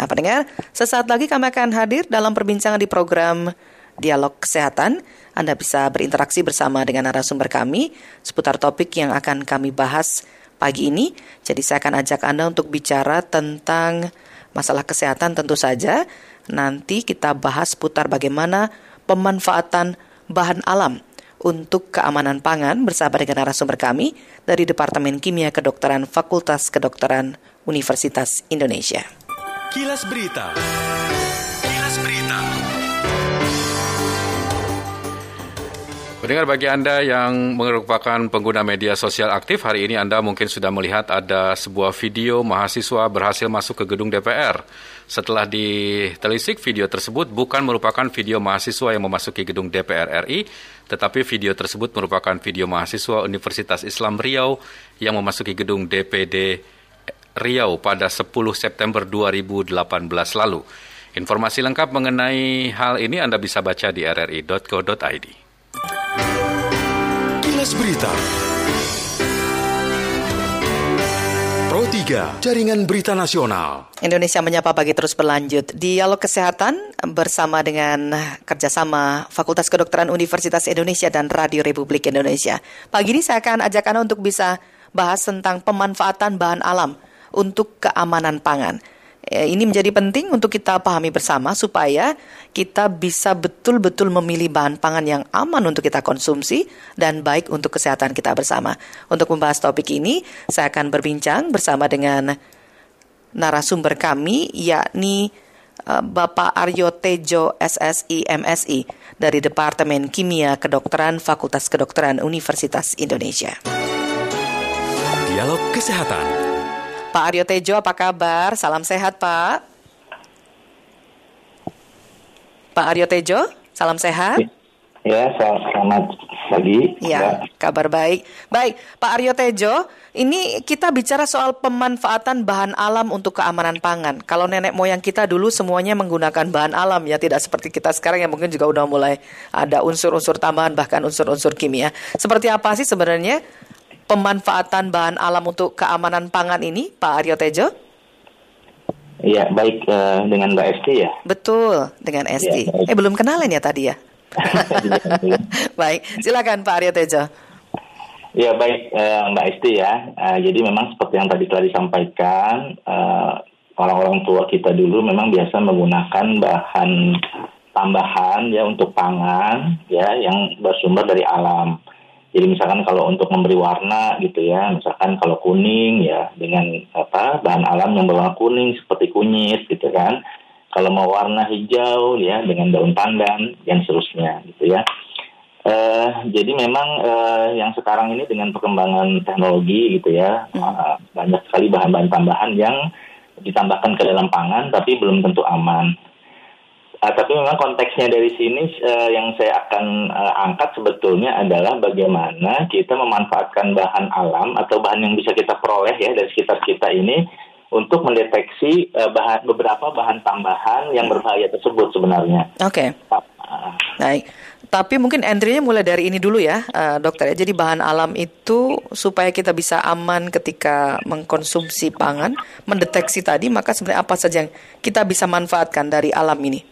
Nah, pendengar, sesaat lagi kami akan hadir dalam perbincangan di program Dialog Kesehatan. Anda bisa berinteraksi bersama dengan narasumber kami seputar topik yang akan kami bahas pagi ini. Jadi saya akan ajak Anda untuk bicara tentang masalah kesehatan tentu saja. Nanti kita bahas seputar bagaimana pemanfaatan bahan alam untuk keamanan pangan bersama dengan narasumber kami dari Departemen Kimia Kedokteran Fakultas Kedokteran Universitas Indonesia. Kilas Berita. Kilas Berita. Pendengar bagi Anda yang merupakan pengguna media sosial aktif, hari ini Anda mungkin sudah melihat ada sebuah video mahasiswa berhasil masuk ke gedung DPR. Setelah ditelisik, video tersebut bukan merupakan video mahasiswa yang memasuki gedung DPR RI, tetapi video tersebut merupakan video mahasiswa Universitas Islam Riau yang memasuki gedung DPD Riau pada 10 September 2018 lalu. Informasi lengkap mengenai hal ini Anda bisa baca di rri.co.id. Kilas Berita. Pro 3, Jaringan Berita Nasional. Indonesia Menyapa Pagi terus berlanjut. Dialog Kesehatan bersama dengan kerjasama Fakultas Kedokteran Universitas Indonesia dan Radio Republik Indonesia. Pagi ini saya akan ajak Anda untuk bisa bahas tentang pemanfaatan bahan alam untuk keamanan pangan. Eh, ini menjadi penting untuk kita pahami bersama supaya kita bisa betul-betul memilih bahan pangan yang aman untuk kita konsumsi dan baik untuk kesehatan kita bersama. Untuk membahas topik ini, saya akan berbincang bersama dengan narasumber kami yakni eh, Bapak Aryo Tejo SSI MSI dari Departemen Kimia Kedokteran Fakultas Kedokteran Universitas Indonesia. Dialog Kesehatan. Pak Aryo Tejo, apa kabar? Salam sehat, Pak. Pak Aryo Tejo, salam sehat. Ya, selamat pagi. Ya, kabar baik. Baik, Pak Aryo Tejo, ini kita bicara soal pemanfaatan bahan alam untuk keamanan pangan. Kalau nenek moyang kita dulu semuanya menggunakan bahan alam ya, tidak seperti kita sekarang yang mungkin juga udah mulai ada unsur-unsur tambahan bahkan unsur-unsur kimia. Seperti apa sih sebenarnya pemanfaatan bahan alam untuk keamanan pangan ini, Pak Aryo Tejo? Iya, baik uh, dengan Mbak Esti ya. Betul, dengan Esti. Ya, eh belum kenalan ya tadi ya? baik, silakan Pak Aryo Tejo. Ya baik uh, Mbak Esti ya. Uh, jadi memang seperti yang tadi telah disampaikan, uh, orang-orang tua kita dulu memang biasa menggunakan bahan tambahan ya untuk pangan ya yang bersumber dari alam. Jadi misalkan kalau untuk memberi warna gitu ya, misalkan kalau kuning ya dengan apa bahan alam yang berwarna kuning seperti kunyit gitu kan. Kalau mau warna hijau ya dengan daun pandan dan seterusnya gitu ya. Uh, jadi memang uh, yang sekarang ini dengan perkembangan teknologi gitu ya uh, banyak sekali bahan-bahan tambahan yang ditambahkan ke dalam pangan tapi belum tentu aman. Uh, tapi memang konteksnya dari sini uh, yang saya akan uh, angkat sebetulnya adalah bagaimana kita memanfaatkan bahan alam atau bahan yang bisa kita peroleh ya dari sekitar kita ini untuk mendeteksi uh, bahan beberapa bahan tambahan yang berbahaya tersebut sebenarnya. Oke. Okay. Uh, Baik. Tapi mungkin entry-nya mulai dari ini dulu ya, uh, dokter ya. Jadi bahan alam itu supaya kita bisa aman ketika mengkonsumsi pangan, mendeteksi tadi, maka sebenarnya apa saja yang kita bisa manfaatkan dari alam ini?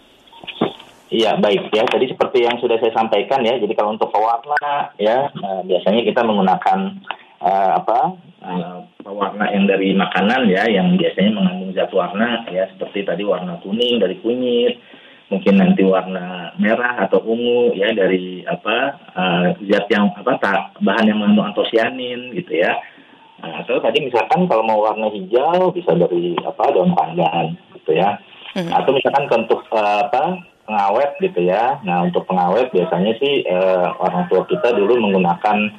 Iya baik ya. Tadi seperti yang sudah saya sampaikan ya. Jadi kalau untuk pewarna ya uh, biasanya kita menggunakan uh, apa uh, pewarna yang dari makanan ya, yang biasanya mengandung zat warna ya seperti tadi warna kuning dari kunyit, mungkin nanti warna merah atau ungu ya dari apa uh, zat yang apa tak, bahan yang mengandung antosianin gitu ya. Nah, atau tadi misalkan kalau mau warna hijau bisa dari apa daun pandan gitu ya. Hmm. Atau misalkan untuk uh, apa pengawet gitu ya. Nah untuk pengawet biasanya sih uh, orang tua kita dulu menggunakan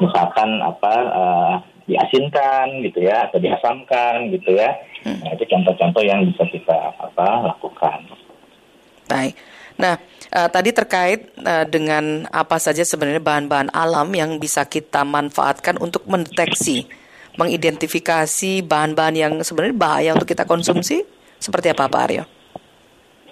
misalkan apa uh, diasinkan gitu ya atau diasamkan gitu ya. Hmm. Nah itu contoh-contoh yang bisa kita apa lakukan. Baik. Nah, uh, tadi terkait uh, dengan apa saja sebenarnya bahan-bahan alam yang bisa kita manfaatkan untuk mendeteksi, mengidentifikasi bahan-bahan yang sebenarnya bahaya untuk kita konsumsi, seperti apa Pak Aryo?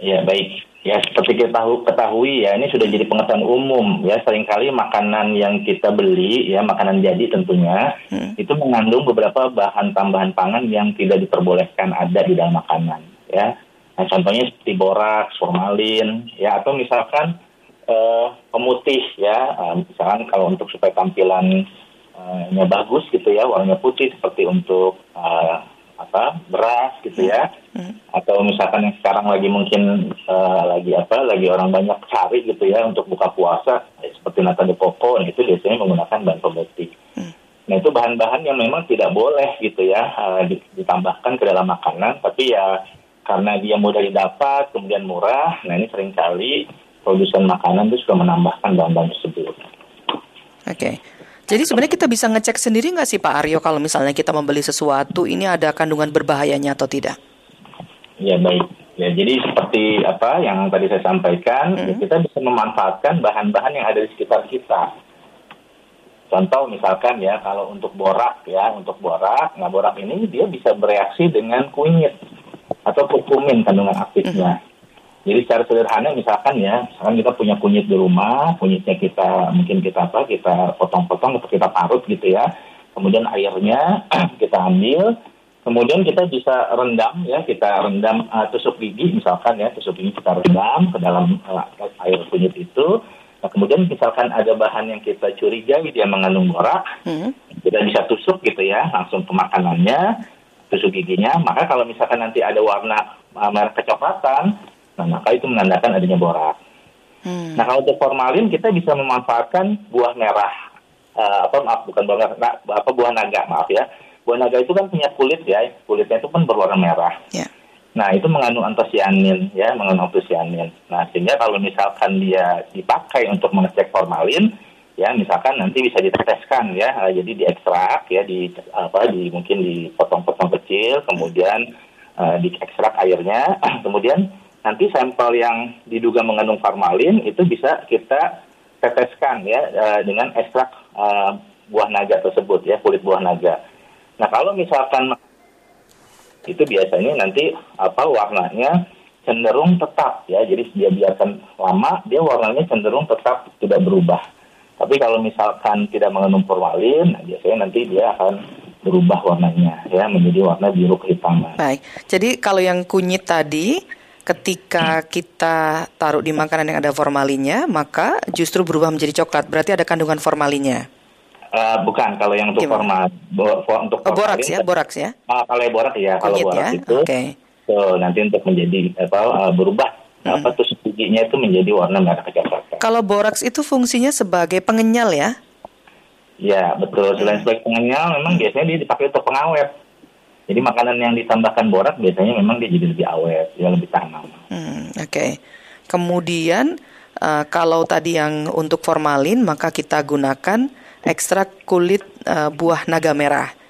Ya, baik. Ya seperti kita ketahui ya ini sudah jadi pengetahuan umum ya sering kali makanan yang kita beli ya makanan jadi tentunya hmm. itu mengandung beberapa bahan tambahan pangan yang tidak diperbolehkan ada di dalam makanan ya. Nah, contohnya seperti boraks, formalin, ya atau misalkan uh, pemutih ya, uh, misalkan kalau untuk supaya tampilan uh, bagus gitu ya, warnanya putih seperti untuk uh, apa beras gitu ya hmm. atau misalkan yang sekarang lagi mungkin uh, lagi apa lagi orang banyak cari gitu ya untuk buka puasa ya, seperti nata de coco nah, itu biasanya menggunakan bahan pemutih hmm. nah itu bahan-bahan yang memang tidak boleh gitu ya uh, ditambahkan ke dalam makanan tapi ya karena dia mudah didapat kemudian murah nah ini sering kali produsen makanan itu suka menambahkan bahan-bahan tersebut oke okay. Jadi sebenarnya kita bisa ngecek sendiri nggak sih Pak Aryo kalau misalnya kita membeli sesuatu ini ada kandungan berbahayanya atau tidak? Ya baik. Ya jadi seperti apa yang tadi saya sampaikan, hmm. ya, kita bisa memanfaatkan bahan-bahan yang ada di sekitar kita. Contoh misalkan ya kalau untuk borak ya, untuk borak, nah borak ini dia bisa bereaksi dengan kunyit atau kurkumin kandungan aktifnya. Hmm. Jadi secara sederhana misalkan ya, misalkan kita punya kunyit di rumah, kunyitnya kita mungkin kita apa, kita potong-potong atau kita parut gitu ya. Kemudian airnya kita ambil, kemudian kita bisa rendam ya, kita rendam uh, tusuk gigi misalkan ya, tusuk gigi kita rendam ke dalam uh, air kunyit itu. Nah, kemudian misalkan ada bahan yang kita curigai dia mengandung borak, hmm. kita bisa tusuk gitu ya, langsung ke makanannya, tusuk giginya. Maka kalau misalkan nanti ada warna uh, merah kecoklatan, Nah, maka itu menandakan adanya borak. Hmm. Nah, kalau untuk formalin kita bisa memanfaatkan buah merah. Uh, apa maaf bukan buah merah, apa buah naga, maaf ya. Buah naga itu kan punya kulit ya, kulitnya itu kan berwarna merah. Yeah. Nah, itu mengandung antosianin ya, mengandung antosianin. Nah, sehingga kalau misalkan dia dipakai untuk mengecek formalin, ya misalkan nanti bisa diteteskan ya, uh, jadi diekstrak ya, di apa di mungkin dipotong-potong kecil, kemudian uh, diekstrak airnya, kemudian nanti sampel yang diduga mengandung formalin itu bisa kita teteskan ya uh, dengan ekstrak uh, buah naga tersebut ya kulit buah naga. Nah kalau misalkan itu biasanya nanti apa warnanya cenderung tetap ya jadi dia biarkan lama dia warnanya cenderung tetap tidak berubah. Tapi kalau misalkan tidak mengandung formalin, nah biasanya nanti dia akan berubah warnanya ya menjadi warna biru kehitaman. Baik. Jadi kalau yang kunyit tadi ketika kita taruh di makanan yang ada formalinnya, maka justru berubah menjadi coklat. Berarti ada kandungan formalinnya. Uh, bukan kalau yang untuk formal bo, untuk oh, boraks ya, boraks ya. Uh, kalau boraks ya, kalau boraks ya? itu. Okay. So, nanti untuk menjadi apa uh, berubah hmm. apa tusuk giginya itu menjadi warna merah kecoklatan. Kalau boraks itu fungsinya sebagai pengenyal ya? Ya, betul. Selain hmm. sebagai pengenyal, memang biasanya dia dipakai untuk pengawet. Jadi makanan yang ditambahkan borak biasanya memang dia jadi lebih awet, ya lebih tahan Hmm, Oke. Okay. Kemudian uh, kalau tadi yang untuk formalin maka kita gunakan ekstrak kulit uh, buah naga merah.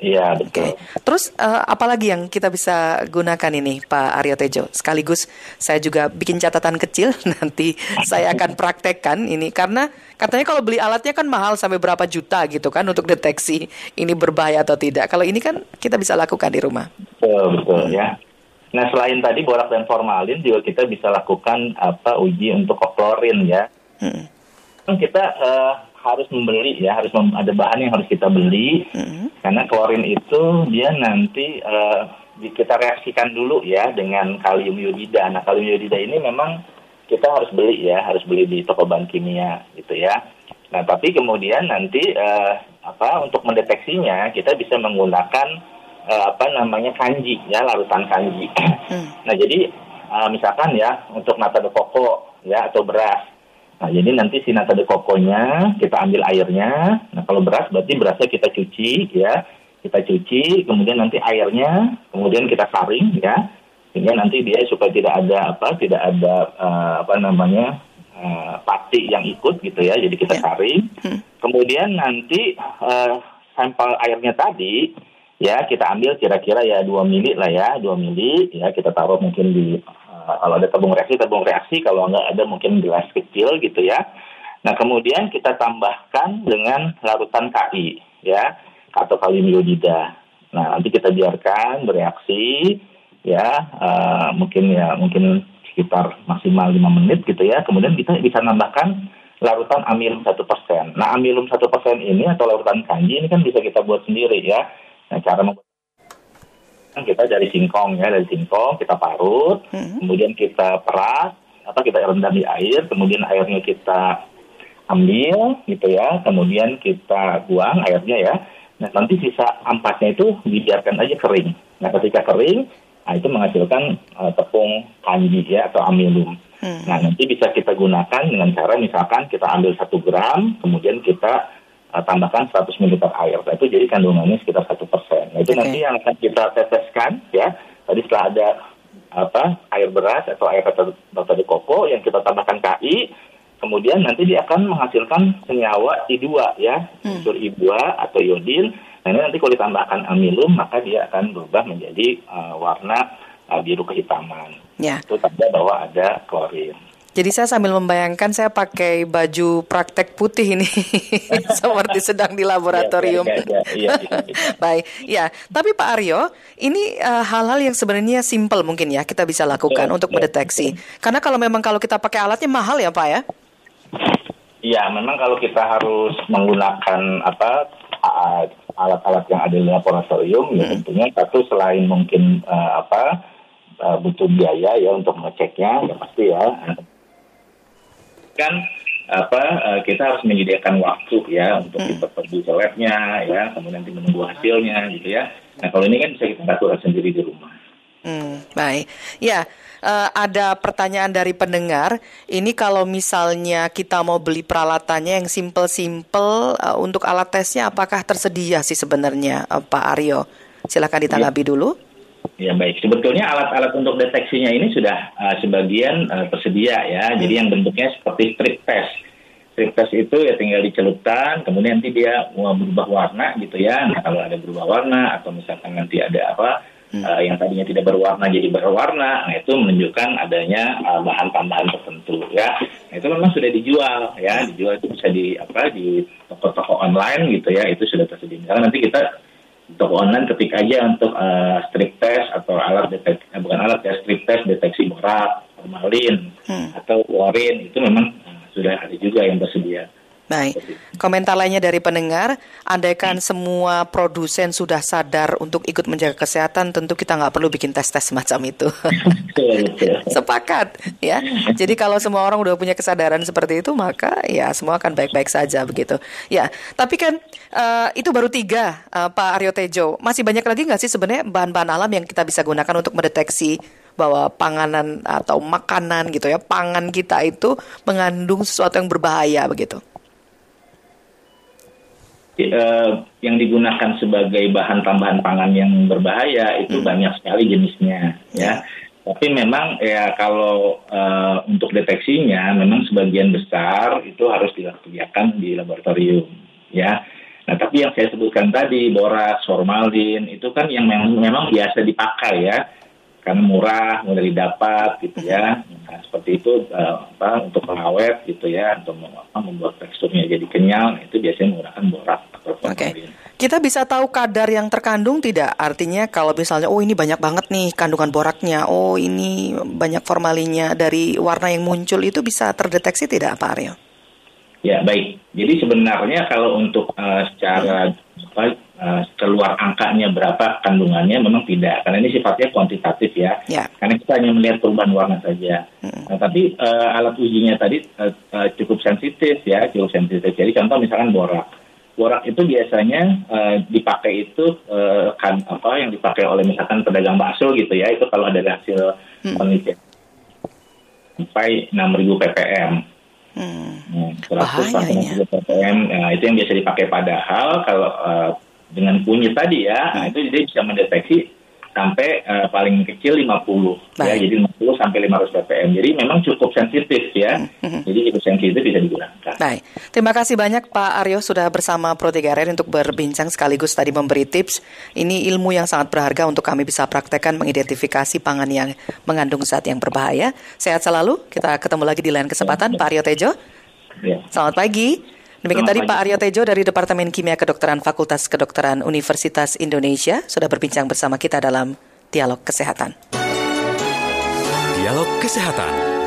Iya betul. Okay. Terus uh, apalagi yang kita bisa gunakan ini Pak Aryo Tejo? Sekaligus saya juga bikin catatan kecil nanti saya akan praktekkan ini karena katanya kalau beli alatnya kan mahal sampai berapa juta gitu kan untuk deteksi ini berbahaya atau tidak. Kalau ini kan kita bisa lakukan di rumah. Betul betul hmm. ya. Nah selain tadi borak dan formalin juga kita bisa lakukan apa uji untuk klorin ya. Hmm. Kita uh, harus membeli ya harus mem ada bahan yang harus kita beli mm-hmm. karena klorin itu dia nanti uh, kita reaksikan dulu ya dengan kalium iodida. Nah kalium iodida ini memang kita harus beli ya harus beli di toko bahan kimia gitu ya. Nah tapi kemudian nanti uh, apa untuk mendeteksinya kita bisa menggunakan uh, apa namanya kanji ya larutan kanji. Mm. Nah jadi uh, misalkan ya untuk nata de coco ya atau beras Nah, jadi nanti si nata de coconya kita ambil airnya. Nah, kalau beras berarti berasnya kita cuci ya. Kita cuci, kemudian nanti airnya, kemudian kita saring ya. Sehingga nanti dia supaya tidak ada apa, tidak ada uh, apa namanya uh, pati yang ikut gitu ya. Jadi kita ya. saring. Hmm. Kemudian nanti uh, sampel airnya tadi ya kita ambil kira-kira ya 2 mili lah ya, 2 mili ya kita taruh mungkin di kalau ada tabung reaksi, tabung reaksi. Kalau nggak ada mungkin gelas kecil gitu ya. Nah kemudian kita tambahkan dengan larutan KI ya atau kalium iodida. Nah nanti kita biarkan bereaksi ya uh, mungkin ya mungkin sekitar maksimal 5 menit gitu ya. Kemudian kita bisa nambahkan larutan amilum satu persen. Nah amilum satu persen ini atau larutan kanji ini kan bisa kita buat sendiri ya. Nah cara membuat kita dari singkong ya, dari singkong kita parut, kemudian kita peras, atau kita rendam di air, kemudian airnya kita ambil gitu ya, kemudian kita buang airnya ya. Nah nanti sisa ampasnya itu dibiarkan aja kering. Nah ketika kering, nah itu menghasilkan uh, tepung kanji ya atau amilum. Hmm. Nah nanti bisa kita gunakan dengan cara misalkan kita ambil satu gram, kemudian kita uh, tambahkan 100 ml air. Nah, itu jadi kandungannya sekitar satu persen. Nah itu Oke. nanti yang akan kita teteskan ya. Tadi setelah ada apa air beras atau air kata de koko yang kita tambahkan KI, kemudian nanti dia akan menghasilkan senyawa I2 ya, unsur I2 atau iodin. Nah ini nanti kalau ditambahkan amilum maka dia akan berubah menjadi uh, warna uh, biru kehitaman. Ya. Itu tanda bahwa ada klorin. Jadi saya sambil membayangkan saya pakai baju praktek putih ini seperti sedang di laboratorium. Iya. Baik, ya. Tapi Pak Aryo, ini eh, hal-hal yang sebenarnya simple mungkin ya kita bisa lakukan untuk mendeteksi. Karena kalau memang kalau kita pakai alatnya mahal ya Pak ya. Iya, memang kalau kita harus menggunakan apa alat-alat yang ada di laboratorium, ya tentunya satu selain mungkin eh, apa eh, butuh biaya ya untuk mengeceknya, ya pasti ya. Kan apa eh, kita harus menyediakan waktu ya untuk kita pergi ke labnya ya, kemudian nanti menunggu hasilnya gitu ya. Nah kalau ini kan bisa kita lakukan sendiri di rumah. Hmm, baik. Ya, eh, ada pertanyaan dari pendengar. Ini kalau misalnya kita mau beli peralatannya yang simple-simple eh, untuk alat tesnya, apakah tersedia sih sebenarnya, eh, Pak Aryo? Silakan ditanggapi dulu. Ya baik, sebetulnya alat-alat untuk deteksinya ini sudah uh, sebagian uh, tersedia ya. Jadi yang bentuknya seperti strip test. Strip test itu ya tinggal dicelupkan, kemudian nanti dia mau berubah warna gitu ya. Nah kalau ada berubah warna atau misalkan nanti ada apa uh, yang tadinya tidak berwarna jadi berwarna, nah itu menunjukkan adanya uh, bahan tambahan tertentu ya. Nah, itu memang sudah dijual ya, dijual itu bisa di apa di toko-toko online gitu ya. Itu sudah tersedia. Misalkan nanti kita toko online ketik aja untuk uh, strip test atau alat deteksi eh, bukan alat ya strip test deteksi borak, formalin Hmm. atau klorin itu memang uh, sudah ada juga yang tersedia. Baik, komentar lainnya dari pendengar, andaikan semua produsen sudah sadar untuk ikut menjaga kesehatan, tentu kita nggak perlu bikin tes-tes semacam itu. Sepakat, ya. Jadi kalau semua orang udah punya kesadaran seperti itu, maka ya semua akan baik-baik saja begitu. Ya, tapi kan eh, itu baru tiga, eh, Pak Aryo Tejo. Masih banyak lagi nggak sih sebenarnya bahan-bahan alam yang kita bisa gunakan untuk mendeteksi bahwa panganan atau makanan gitu ya, pangan kita itu mengandung sesuatu yang berbahaya begitu. Eh, yang digunakan sebagai bahan tambahan pangan yang berbahaya itu banyak sekali jenisnya ya. Tapi memang ya kalau eh, untuk deteksinya memang sebagian besar itu harus dilakukan di laboratorium ya. Nah tapi yang saya sebutkan tadi borax, formalin itu kan yang memang, memang biasa dipakai ya karena murah, mudah didapat gitu ya. Nah, seperti itu eh, apa untuk pengawet gitu ya, untuk apa, membuat teksturnya jadi kenyal itu biasanya menggunakan borak atau Oke. formalin. Kita bisa tahu kadar yang terkandung tidak? Artinya kalau misalnya oh ini banyak banget nih kandungan boraknya, oh ini banyak formalinnya dari warna yang muncul itu bisa terdeteksi tidak Pak Aryo? Ya baik. Jadi sebenarnya kalau untuk eh, secara apa, eh, keluar angkanya berapa kandungannya memang tidak, karena ini sifatnya kuantitatif ya. Ya. Karena kita hanya melihat perubahan warna saja. Nah, tapi eh, alat ujinya tadi eh, eh, cukup sensitif ya, cukup sensitif. Jadi contoh misalkan borak. Borak itu biasanya eh, dipakai itu eh, kan apa yang dipakai oleh misalkan pedagang bakso gitu ya. Itu kalau ada hasil penelitian sampai 6000 ppm. Hmm. Hmm, 100 Bahaya sampai ini ya. 60 ppm, nah, itu yang biasa dipakai padahal kalau eh, dengan kunyit tadi ya, nah, Hmm. itu dia bisa mendeteksi sampai eh, paling kecil 50 ya, Baik. jadi 50 sampai 500 ppm. Jadi memang cukup sensitif ya. Hmm, Jadi cukup sensitif bisa digunakan. Baik, terima kasih banyak Pak Aryo sudah bersama Pro 3 RR untuk berbincang sekaligus tadi memberi tips. Ini ilmu yang sangat berharga untuk kami bisa praktekkan mengidentifikasi pangan yang mengandung zat yang berbahaya. Sehat selalu, kita ketemu lagi di lain kesempatan Pak Aryo Tejo. Ya. Selamat pagi. Demikian tadi. Pak Aryo Tejo dari Departemen Kimia Kedokteran Fakultas Kedokteran Universitas Indonesia sudah berbincang bersama kita dalam Dialog Kesehatan. Dialog Kesehatan.